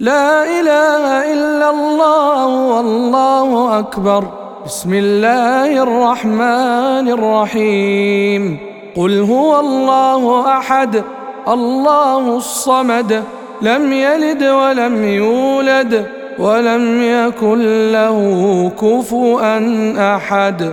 لا إله إلا الله والله أكبر. بسم الله الرحمن الرحيم. قل هو الله أحد الله الصمد لم يلد ولم يولد ولم يكن له كفؤا أحد.